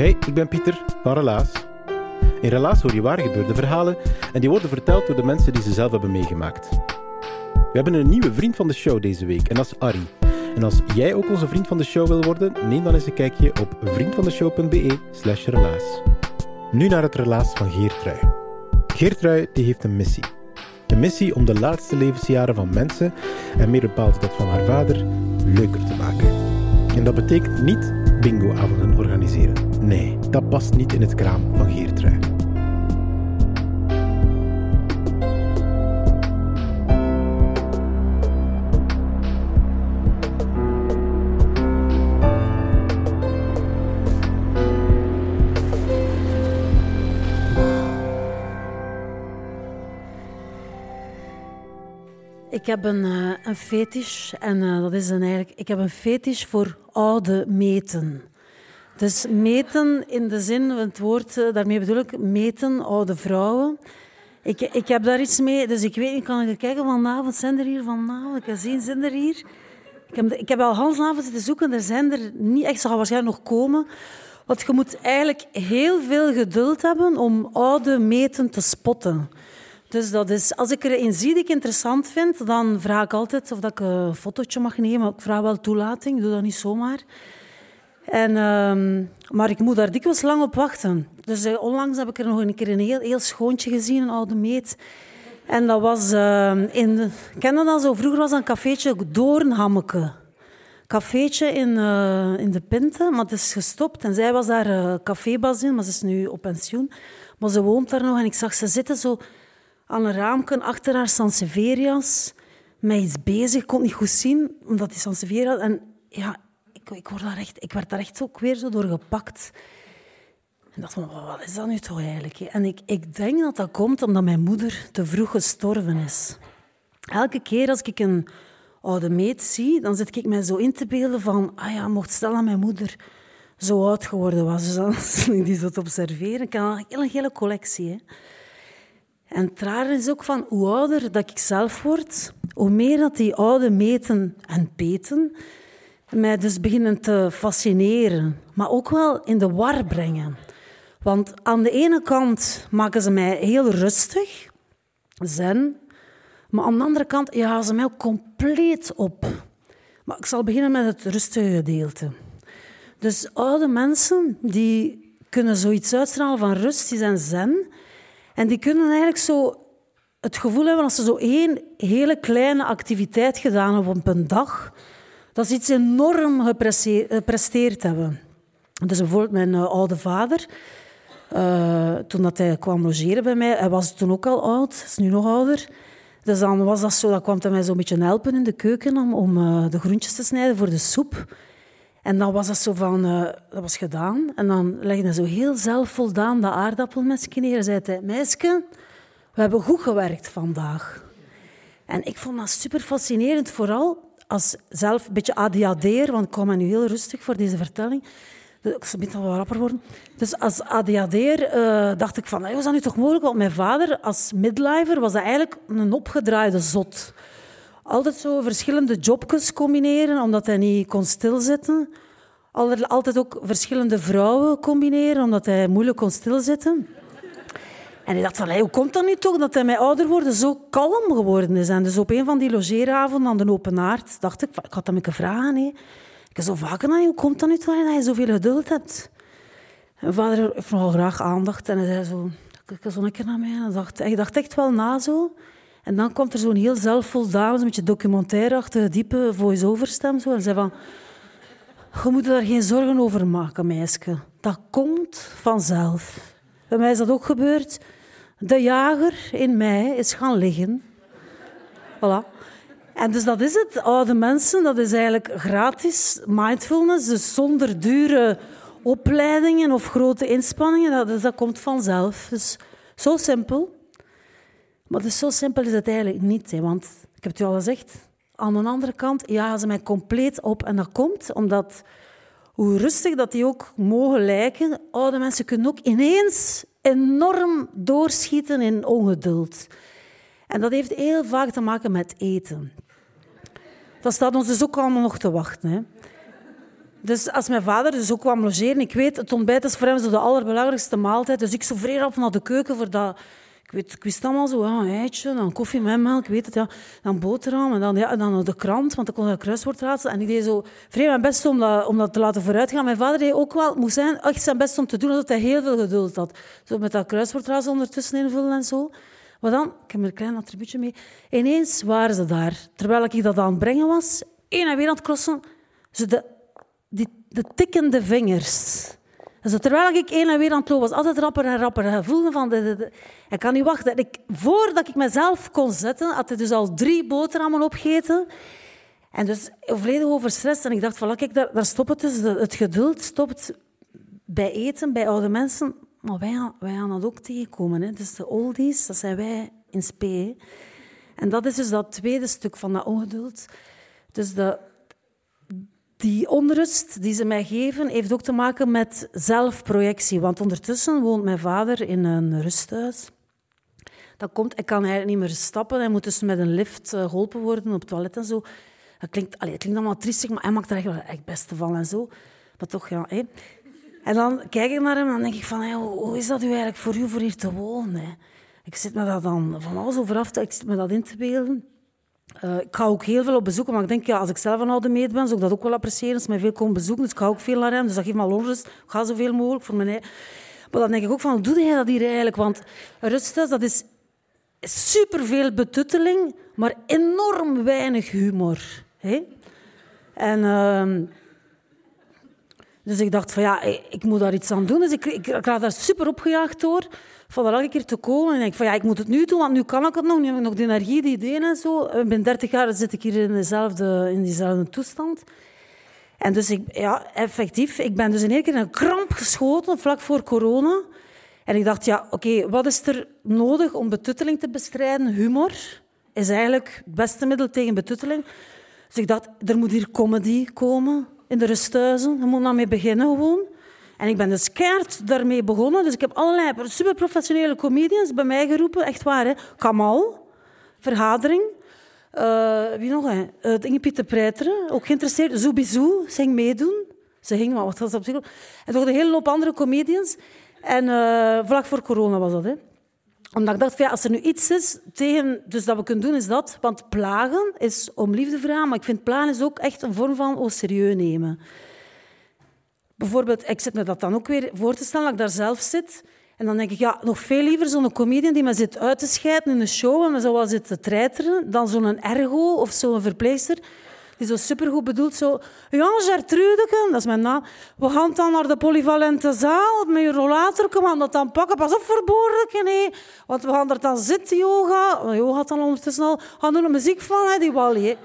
Hey, ik ben Pieter van Relaas. In Relaas hoor je waar gebeurde verhalen en die worden verteld door de mensen die ze zelf hebben meegemaakt. We hebben een nieuwe vriend van de show deze week en dat is Arie. En als jij ook onze vriend van de show wil worden, neem dan eens een kijkje op vriendvandeshow.be slash relaas. Nu naar het relaas van Geertrui. Geertrui die heeft een missie. Een missie om de laatste levensjaren van mensen, en meer bepaald dat van haar vader, leuker te maken. En dat betekent niet bingoavonden organiseren. Nee, dat past niet in het kraam van Geertrui. Ik heb een, uh, een fetish en uh, dat is een eigenlijk... Ik heb een fetish voor oude meten. Dus meten in de zin het woord, uh, daarmee bedoel ik meten, oude vrouwen. Ik, ik heb daar iets mee, dus ik weet niet, kan ik kijken vanavond, zijn er hier vanavond? Ik zien, zijn er hier? Ik heb, ik heb al halsavond zitten zoeken, er zijn er niet echt, ze gaan waarschijnlijk nog komen. Want je moet eigenlijk heel veel geduld hebben om oude meten te spotten. Dus dat is, als ik er een zie die ik interessant vind, dan vraag ik altijd of dat ik een fotootje mag nemen. Ik vraag wel toelating, ik doe dat niet zomaar. En, uh, maar ik moet daar dikwijls lang op wachten. Dus uh, onlangs heb ik er nog een keer een heel, heel schoontje gezien, een oude meet. En dat was uh, in... Dat zo? Vroeger was een cafeetje Doornhammeke. Cafeetje in, uh, in de Pinte, maar het is gestopt. En zij was daar uh, cafébas in, maar ze is nu op pensioen. Maar ze woont daar nog en ik zag ze zitten zo aan een raamje achter haar Sanseverias met iets bezig. Kon niet goed zien, omdat die Sansevieria... En ja, ik, word daar echt, ik werd daar echt ook weer zo door gepakt. En dacht van, wat is dat nu toch eigenlijk? En ik, ik denk dat dat komt omdat mijn moeder te vroeg gestorven is. Elke keer als ik een oude meet zie, dan zit ik mij zo in te beelden van... Ah ja, mocht stel dat mijn moeder zo oud geworden was. Dus die zo te observeren. Ik een hele, hele collectie. En het rare is ook van hoe ouder dat ik zelf word, hoe meer dat die oude meten en peten mij dus beginnen te fascineren, maar ook wel in de war brengen. Want aan de ene kant maken ze mij heel rustig, zen, maar aan de andere kant ja, ze mij ook compleet op. Maar ik zal beginnen met het rustige gedeelte. Dus oude mensen die kunnen zoiets uitstralen van rust, die zijn zen. En die kunnen eigenlijk zo het gevoel hebben als ze zo één hele kleine activiteit gedaan hebben op een dag, dat ze iets enorm gepresteerd hebben. Dus bijvoorbeeld mijn uh, oude vader, uh, toen dat hij kwam logeren bij mij, hij was toen ook al oud, is nu nog ouder. Dus dan was dat zo, dat kwam hij mij zo'n beetje helpen in de keuken om, om de groentjes te snijden voor de soep. En dan was dat zo van, dat was gedaan. En dan legde hij zo heel zelfvoldaan dat aardappelmesje neer. En zei meisje, we hebben goed gewerkt vandaag. En ik vond dat super fascinerend, vooral als zelf een beetje ADHD'er, want ik kwam nu heel rustig voor deze vertelling. Ik zal al wat rapper worden. Dus als ADHD'er uh, dacht ik van, was dat nu toch mogelijk? Want mijn vader als midlifer was dat eigenlijk een opgedraaide zot altijd zo verschillende jobjes combineren, omdat hij niet kon stilzitten. Altijd ook verschillende vrouwen combineren, omdat hij moeilijk kon stilzitten. En ik dacht van, hoe komt dat nu toch dat hij met ouder worden zo kalm geworden is? En dus op een van die logeeravonden aan de open haard dacht ik, ik had hem een vragen. Hè. Ik zo vaker naar hoe komt dat nu toch dat je zoveel geduld hebt? Mijn vader heeft nogal graag aandacht en hij zei zo, kijk zo een naar mij. En dacht, hij dacht echt wel na zo. En dan komt er zo'n heel zelfvoldaan, een beetje documentairachtige, diepe voice-over stem. Zo, en zei van... Je moet daar geen zorgen over maken, meisje. Dat komt vanzelf. Bij mij is dat ook gebeurd. De jager in mij is gaan liggen. Voilà. En dus dat is het. Oude mensen, dat is eigenlijk gratis mindfulness. Dus zonder dure opleidingen of grote inspanningen. Dat, dus dat komt vanzelf. Dus zo simpel. Maar dus zo simpel is het eigenlijk niet. Hè, want ik heb het u al gezegd. Aan de andere kant jagen ze mij compleet op. En dat komt omdat, hoe rustig dat die ook mogen lijken, oude mensen kunnen ook ineens enorm doorschieten in ongeduld. En dat heeft heel vaak te maken met eten. Dat staat ons dus ook allemaal nog te wachten. Hè. Dus als mijn vader dus ook kwam logeren, ik weet, het ontbijt is voor hem zo de allerbelangrijkste maaltijd. Dus ik zo op naar de keuken voor dat... Ik, weet, wist allemaal zo, ja, een eitje, dan koffie met melk, weet het, ja. Dan boterham en dan, ja, dan de krant, want dan kon ik kruiswoord raadselen. En ik deed zo vrij mijn best om dat, om dat te laten vooruitgaan. Mijn vader deed ook wel, moest zijn, echt zijn best om te doen, omdat hij heel veel geduld had. Zo met dat kruiswoordraadsel ondertussen invullen en zo. Maar dan, ik heb er een klein attribuutje mee, ineens waren ze daar. Terwijl ik dat aan het brengen was, één en weer aan het crossen, ze de, die, de tikkende vingers. Dus terwijl ik één en weer aan het lopen was, altijd rapper en rapper. En voelde van, de, ik kan niet wachten. Ik, voordat ik mezelf kon zetten, had ik dus al drie boterhammen opgegeten. En dus volledig overstrest. En ik dacht, van, kijk, daar, daar stopt het dus. Het geduld stopt bij eten, bij oude mensen. Maar wij, wij gaan dat ook tegenkomen. Hè. Dus de oldies, dat zijn wij in spe. En dat is dus dat tweede stuk van dat ongeduld. Dus de, die onrust die ze mij geven, heeft ook te maken met zelfprojectie. Want ondertussen woont mijn vader in een rusthuis. Dat komt, hij kan eigenlijk niet meer stappen. Hij moet dus met een lift eh, geholpen worden op het toilet en zo. Dat klinkt, het klinkt allemaal triestig, maar hij maakt er echt wel echt beste van en zo. Maar toch, ja. Hé. En dan kijk ik naar hem en dan denk ik van, hoe is dat u eigenlijk voor u voor hier te wonen? Ik zit me dat dan van alles over af te, ik zit me dat in te beelden. Uh, ik ga ook heel veel op bezoek, maar ik denk, ja, als ik zelf een oude meet ben, zou ik dat ook wel appreciëren. Als mij veel komen bezoeken, dus ik ga ook veel naar hem. Dus dat geeft me al onrust. Ik ga zoveel mogelijk voor mij. Maar dan denk ik ook van, hoe doe jij dat hier eigenlijk? Want rusthuis, dat is superveel betutteling, maar enorm weinig humor. Hè? En... Uh, dus ik dacht van ja, ik moet daar iets aan doen. Dus ik, ik, ik raad daar super opgejaagd door van er elke keer te komen. En ik van ja, ik moet het nu doen, want nu kan ik het nog. Nu heb ik nog de energie, de ideeën en zo. Ik ben 30 jaar zit ik hier in, dezelfde, in diezelfde toestand. En dus ik, ja, effectief, ik ben dus in één keer in een kramp geschoten vlak voor corona. En ik dacht, ja, oké, wat is er nodig om betutteling te bestrijden? Humor is eigenlijk het beste middel tegen betutteling. Dus ik dacht, er moet hier comedy komen in de rusthuizen. Je moet daarmee beginnen gewoon. En ik ben dus keihard daarmee begonnen. Dus ik heb allerlei superprofessionele comedians bij mij geroepen. Echt waar, hè. Kamal, Vergadering. Uh, wie nog? Hè? Uh, Inge Pieter Preiteren, ook geïnteresseerd. Zoubizou, ze ging meedoen. Ze ging, maar wat was dat op? En toch een hele hoop andere comedians. En uh, vlak voor corona was dat, hè omdat ik dacht, ja, als er nu iets is tegen, dus dat we kunnen doen, is dat. Want plagen is om liefde vragen, maar ik vind plagen is ook echt een vorm van oh, serieus nemen. Bijvoorbeeld, ik zit me dat dan ook weer voor te stellen, dat ik daar zelf zit. En dan denk ik, ja, nog veel liever zo'n comedian die me zit uit te scheiden in een show en me zo zit te treiteren, dan zo'n ergo of zo'n verpleegster die zo supergoed bedoelt. Zo, ja, Gertrude, dat is mijn naam. We gaan dan naar de polyvalente zaal met je rollator. We dat dan pakken. Pas op voor boordelijke, nee. Want we gaan er dan zitten, yoga. Yoga dan ondertussen al. Gaan doen muziek van, hè, die Wally.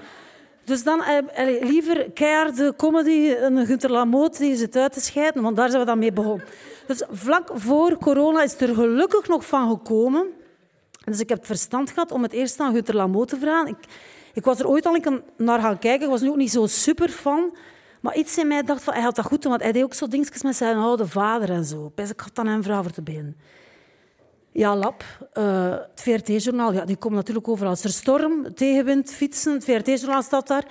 Dus dan eh, liever keiharde comedy, een Gunter Lamoot die zit uit te scheiden, want daar zijn we dan mee begonnen. Dus vlak voor corona is er gelukkig nog van gekomen. Dus ik heb het verstand gehad om het eerst aan Gunter Lamoot te vragen. Ik, ik was er ooit al naar gaan kijken. Ik was nu ook niet zo super fan. Maar iets in mij dacht van, hij had dat goed doen. Want hij deed ook zo dingetjes met zijn oude vader en zo. Best ik had dan hem vragen voor te beginnen. Ja, Lab, uh, het VRT-journaal, ja, die komt natuurlijk overal. Als er storm, tegenwind, fietsen, het VRT-journaal staat daar.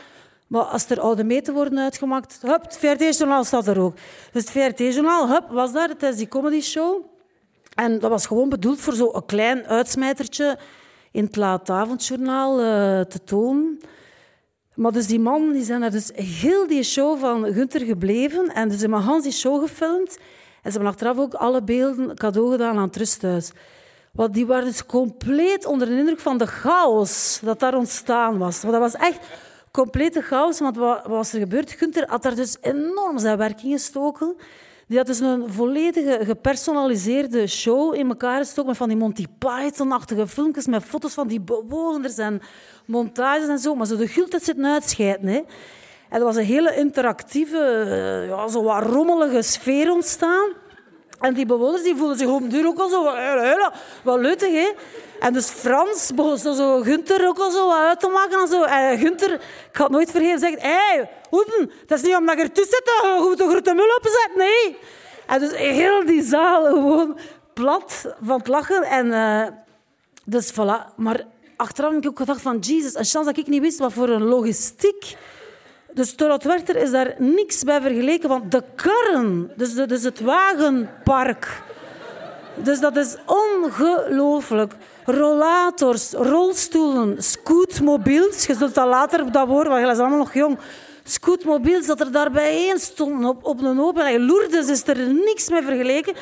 Maar als er oude meten worden uitgemaakt, hup, het VRT-journaal staat er ook. Dus het VRT-journaal, hup, was daar tijdens die comedy show. En dat was gewoon bedoeld voor zo'n klein uitsmijtertje in het laatavondjournaal uh, te tonen. Maar dus die man, die zijn er dus heel die show van Gunther gebleven. En dus ze hebben Hans die show gefilmd. En ze hebben achteraf ook alle beelden cadeau gedaan aan het rusthuis. Die waren dus compleet onder de indruk van de chaos dat daar ontstaan was. Want dat was echt complete chaos. Want wat, was er gebeurd? Gunther had daar dus enorm zijn werk in gestoken. Die had dus een volledige gepersonaliseerde show in elkaar gestoken met van die Monty Python-achtige filmpjes met foto's van die bewoners en montages en zo. Maar zo de gultheid zit uitscheiden. Hè. En er was een hele interactieve, eh, ja, zo wat rommelige sfeer ontstaan. En die bewoners die voelden zich op de deur ook al zo wat, leutig, hè. En dus Frans begon zo, zo Gunther ook al zo uit te maken. En, zo. en Gunther, ik het nooit vergeten, zegt... Hé, hey, Hoeden, dat is niet omdat je ertussen zit dat je de grote mul opzet, nee. En dus heel die zaal gewoon plat van het lachen. En uh, dus voilà. Maar achteraf heb ik ook gedacht van... Jezus, een chance dat ik niet wist wat voor een logistiek... Dus Torot Werchter is daar niks bij vergeleken, want de karren, dus, dus het wagenpark... Dus dat is ongelooflijk rollators, rolstoelen, scootmobiels. Je zult dat later dat woord, want je is allemaal nog jong. Scootmobiels, dat er daarbij één stonden op, op een open. Lourdes is er niks mee vergeleken.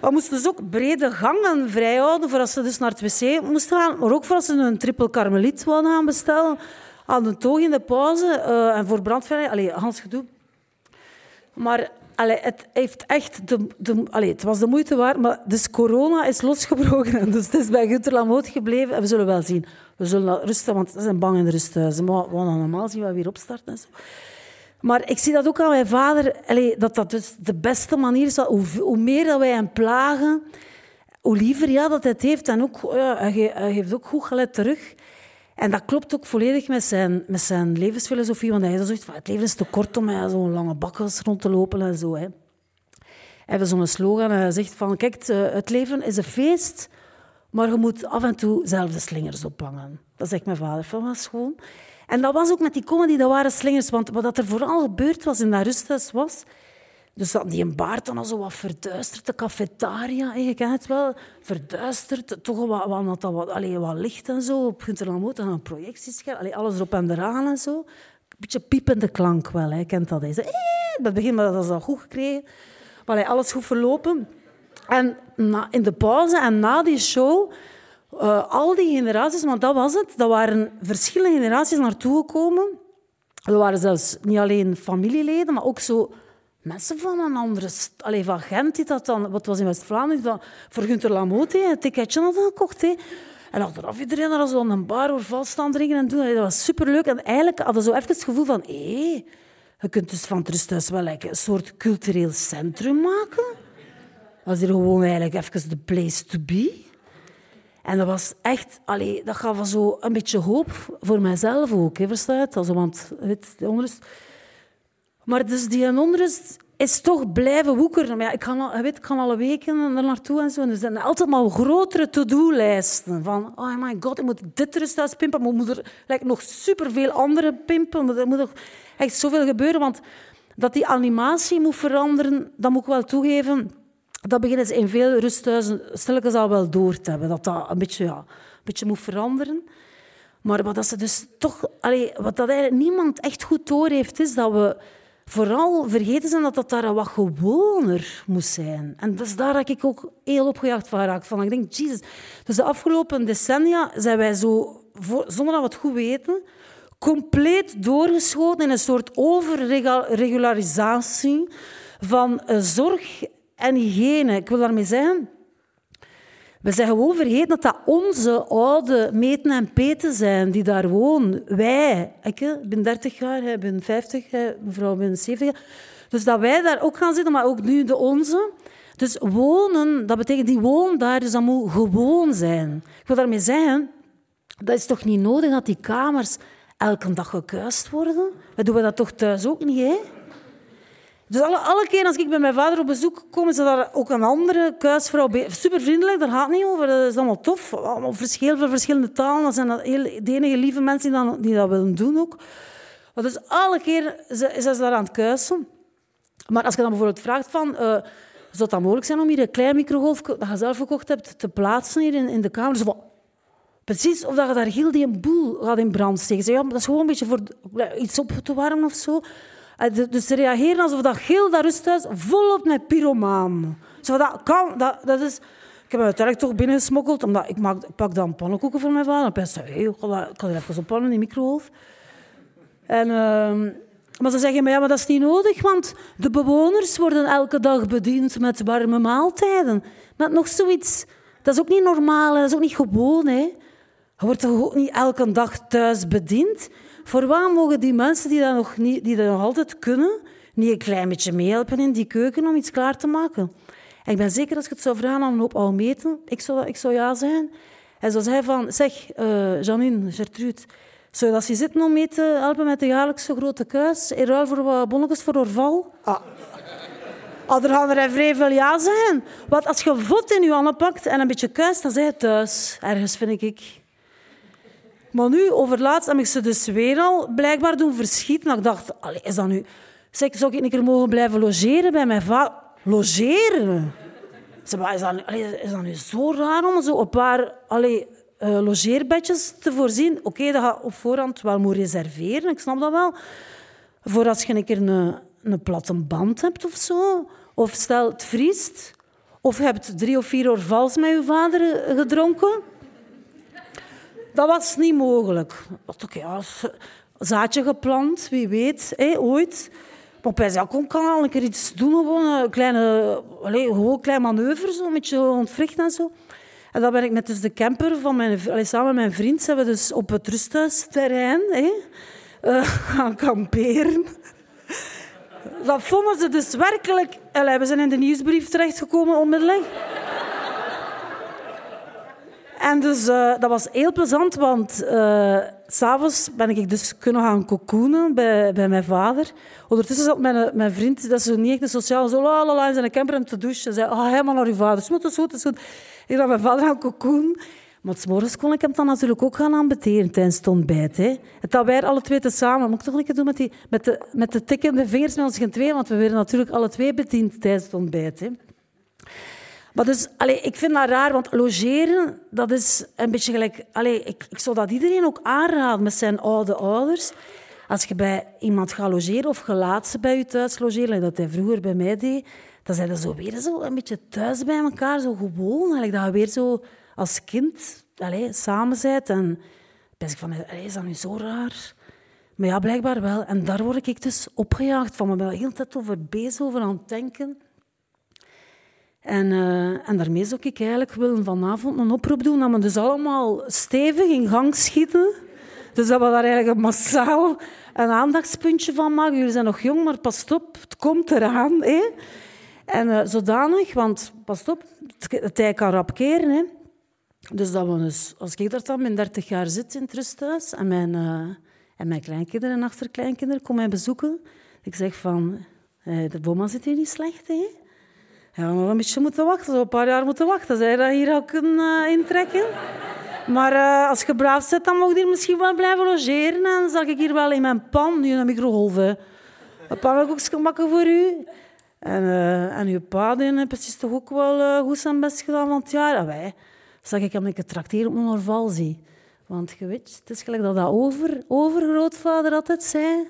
We moesten dus ook brede gangen vrijhouden voor als ze dus naar het wc moesten gaan. Maar ook voor als ze een triple karmeliet wilden gaan bestellen. Aan de toog in de pauze. Uh, en voor brandveiligheid. Allee, Hans gedoe. Maar Allee, het, heeft echt de, de, allee, het was de moeite waard, maar dus corona is losgebroken. Dus het is bij Gunther Lamoot gebleven. En we zullen wel zien. We zullen rusten, want ze zijn bang in rusthuizen. Maar we gaan normaal zien we weer opstarten. En zo. Maar ik zie dat ook aan mijn vader, dat dat dus de beste manier is. Hoe, hoe meer dat wij hem plagen, hoe liever ja, dat het heeft. En ook, ja, hij, hij geeft ook goed gelet terug. En dat klopt ook volledig met zijn, met zijn levensfilosofie. Want hij zegt van het leven is te kort om zo'n lange bakkels rond te lopen en zo. Hè. Hij heeft zo'n slogan en hij zegt van kijk, het leven is een feest, maar je moet af en toe zelf de slingers ophangen. Dat zegt mijn vader van was. En dat was ook met die comedy, dat waren slingers. Want wat er vooral gebeurd was in dat rusthuis was dus dat die een baard dan al zo wat verduisterd, de cafetaria, je kent het wel, verduisterd, toch wat, wat, wat, allee, wat licht en zo, op en een projectiescherm, alles erop en eraan en zo. Een beetje piepende klank wel, hè. je kent dat. Hè. Eh, dat begin maar dat al goed gekregen, maar alles goed verlopen. En na, in de pauze en na die show, uh, al die generaties, want dat was het, dat waren verschillende generaties naartoe gekomen. Er waren zelfs niet alleen familieleden, maar ook zo mensen van een andere... Allee, van Gent, die dat dan... Wat was in West-Vlaanderen, dat voor Gunter Lamotte een ticketje hadden gekocht. Hè. En achteraf iedereen daar zo aan een bar staan drinken en doen. Dat was superleuk. En eigenlijk hadden ze zo even het gevoel van... Hé, je kunt dus van het rusthuis wel een soort cultureel centrum maken. was hier gewoon eigenlijk even de place to be. En dat was echt... Allee, dat gaf zo een beetje hoop voor mijzelf ook. Hè, verstaat? Also, want weet, de onrust maar dus die onrust is toch blijven woekeren. Maar ja, ik, kan al, weet, ik kan alle weken er naartoe en zo. En er zijn altijd maar grotere to-do-lijsten. Van, oh my god, ik moet dit rusthuis pimpen. Maar moet er like, nog superveel andere pimpen. Er moet nog echt zoveel gebeuren. Want dat die animatie moet veranderen, dat moet ik wel toegeven. Dat beginnen ze in veel rusthuizen stilletjes al wel door te hebben. Dat dat een beetje, ja, een beetje moet veranderen. Maar wat dat ze dus toch... Wat dat eigenlijk niemand echt goed door heeft, is dat we vooral vergeten zijn dat dat daar wat gewoner moest zijn. En dat daar dat ik ook heel opgejaagd van raak. Van. Ik denk, Jesus. Dus de afgelopen decennia zijn wij zo, zonder dat we het goed weten, compleet doorgeschoten in een soort overregularisatie van zorg en hygiëne. Ik wil daarmee zeggen, we zijn gewoon vergeten dat dat onze oude meten en peten zijn die daar wonen. Wij, ik ben 30 jaar, ik ben 50, mevrouw ben 70 Dus dat wij daar ook gaan zitten, maar ook nu de onze. Dus wonen, dat betekent die wonen daar, dus dat moet gewoon zijn. Ik wil daarmee zeggen, dat is toch niet nodig dat die kamers elke dag gekuist worden? We doen dat toch thuis ook niet, hè? Dus alle, alle keer als ik bij mijn vader op bezoek kom, is daar ook een andere kuisvrouw Super vriendelijk, daar gaat het niet over. Dat is allemaal tof. Allemaal verschil verschillende talen. Dat zijn heel, de enige lieve mensen die dat, dat willen doen ook. Dus alle keer is ze daar aan het kuisen. Maar als je dan bijvoorbeeld vraagt van... Uh, zou het mogelijk zijn om hier een klein microgolf dat je zelf gekocht hebt te plaatsen hier in, in de kamer? Dus van, precies of dat je daar heel die boel gaat in brand steken. Ja, dat is gewoon een beetje voor iets op te warmen of zo. Eh, dus ze reageren alsof dat heel dat rusthuis volop met pyromaan. Zo dat, kan, dat, dat is Ik heb hem uiteindelijk toch binnengesmokkeld, omdat ik, maak, pak dan pannenkoeken voor mijn vader. En ik kan er even op pannen in de microgolf. En, uh, maar ze zeggen, maar, ja, maar dat is niet nodig, want de bewoners worden elke dag bediend met warme maaltijden. Met nog zoiets, dat is ook niet normaal, dat is ook niet gewoon. Hè. Je wordt toch ook niet elke dag thuis bediend? Voor waar mogen die mensen die dat nog, niet, die dat nog altijd kunnen, niet een klein beetje meehelpen in die keuken om iets klaar te maken? En ik ben zeker als ik het zou vragen aan een hoop oude meten, ik zou, ik zou ja zijn. En zo zei van, zeg, uh, Janine, Gertrude, zou je als je zitten om mee te helpen met de jaarlijkse grote kuis, in ruil voor wat bonnetjes voor orval? Ah. Ah, er gaan er vrij veel ja zijn. Want als je voet in je handen pakt en een beetje kuist, dan zijn je thuis. Ergens, vind ik. Maar nu, overlaatst, heb ik ze dus weer al blijkbaar doen verschieten. ik dacht, is dat nu... Zeg, zou ik een keer mogen blijven logeren bij mijn vader? Logeren? Zeg, is, dat, is dat nu zo raar om zo een paar uh, logeerbedjes te voorzien? Oké, dat gaat op voorhand wel moeten reserveren, ik snap dat wel. Voor als je een keer een, een platte band hebt of zo. Of stel, het vriest. Of je hebt drie of vier orvals met je vader gedronken dat was niet mogelijk. Oké, ja, zaadje geplant, wie weet, hé, ooit. Maar bij zei, kom, kan al een keer iets doen, gewoon een kleine, allez, gewoon klein manoeuvre, zo, een beetje ontwrichten en zo. En dan ben ik met dus de camper van mijn, allez, samen met mijn vriend, zijn we dus op het rusthuisterrein hé, uh, gaan kamperen. Dat vonden ze dus werkelijk... Allez, we zijn in de nieuwsbrief terechtgekomen onmiddellijk. En dus uh, dat was heel plezant, want uh, s'avonds ben ik dus kunnen gaan cocoonen bij, bij mijn vader. Ondertussen zat mijn, mijn vriend, dat is zo niet echt een sociaal, zo la la in camper om te douchen. Zei, oh, helemaal naar uw vader. Het is het goed. Ik ga mijn vader gaan cocoonen. Maar morgens kon ik hem dan natuurlijk ook gaan aanbeteren tijdens het ontbijt. Hè. Dat wij alle twee te samen. Moet ik toch een doen met, die, met, de, met de tikkende vingers met ons twee, want we werden natuurlijk alle twee bediend tijdens het ontbijt. Hè. Maar dus, allez, ik vind dat raar, want logeren, dat is een beetje gelijk... Allez, ik, ik zou dat iedereen ook aanraden met zijn oude ouders. Als je bij iemand gaat logeren of gelaat ze bij je thuis logeren, dat hij vroeger bij mij deed, dan zijn ze zo weer zo een beetje thuis bij elkaar, zo gewoon. Eigenlijk, dat je weer zo als kind allez, samen bent. En ben ik van, allez, is dat nu zo raar? Maar ja, blijkbaar wel. En daar word ik dus opgejaagd van. Ik ben de hele tijd over bezig, over aan het denken. En, uh, en daarmee zou ik eigenlijk willen vanavond een oproep doen dat we dus allemaal stevig in gang schieten. Dus dat we daar eigenlijk massaal een aandachtspuntje van maken. Jullie zijn nog jong, maar pas op, het komt eraan. Hè? En uh, zodanig, want pas op, het tijd kan rap keren. Hè? Dus dat we dus, als ik daar dan mijn 30 jaar zit in het rusthuis en mijn, uh, en mijn kleinkinderen en achterkleinkinderen komen mij bezoeken, ik zeg van, de boma zit hier niet slecht, hè? Ja, nog een beetje moeten wachten, zo een paar jaar moeten wachten. Zij dat hier ook kunnen uh, intrekken. Maar uh, als je braaf zit, dan mag je hier misschien wel blijven logeren. En dan zal ik hier wel in mijn pan, nu een microgolf. Een pannenkoekje maken voor u. En, uh, en uw pa heeft precies toch ook wel goed zijn best gedaan. Want ja, wij zag ik hem een tracteren op mijn orvalzie. Want je weet, het is gelijk dat dat over, overgrootvader altijd zei.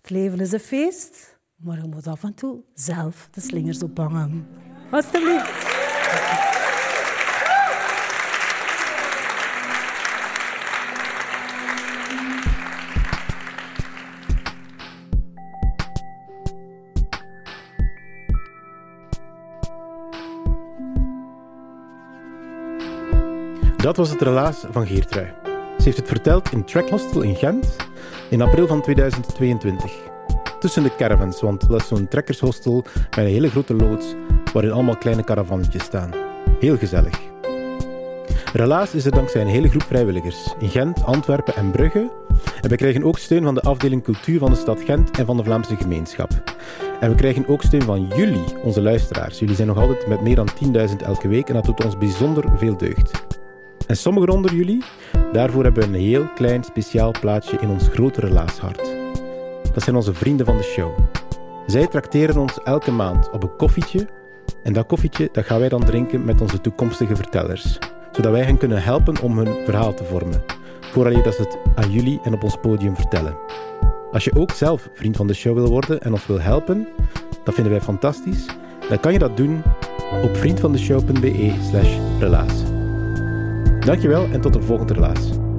Het leven is een feest. Maar je moet af en toe zelf de slingers ophangen. Alsjeblieft. Dat was het relaas van Geertrui. Ze heeft het verteld in Track Hostel in Gent in april van 2022 tussen de caravans, want dat is zo'n trekkershostel met een hele grote loods waarin allemaal kleine caravannetjes staan. Heel gezellig. Relaas is er dankzij een hele groep vrijwilligers in Gent, Antwerpen en Brugge. En we krijgen ook steun van de afdeling cultuur van de stad Gent en van de Vlaamse gemeenschap. En we krijgen ook steun van jullie, onze luisteraars. Jullie zijn nog altijd met meer dan 10.000 elke week en dat doet ons bijzonder veel deugd. En sommigen onder jullie, daarvoor hebben we een heel klein speciaal plaatsje in ons grote relaashart. Dat zijn onze vrienden van de show. Zij trakteren ons elke maand op een koffietje. En dat koffietje dat gaan wij dan drinken met onze toekomstige vertellers. Zodat wij hen kunnen helpen om hun verhaal te vormen. Vooral dat ze het aan jullie en op ons podium vertellen. Als je ook zelf vriend van de show wil worden en ons wil helpen, dat vinden wij fantastisch. Dan kan je dat doen op vriendvandeshow.be slash relaas. Dankjewel en tot de volgende relaas.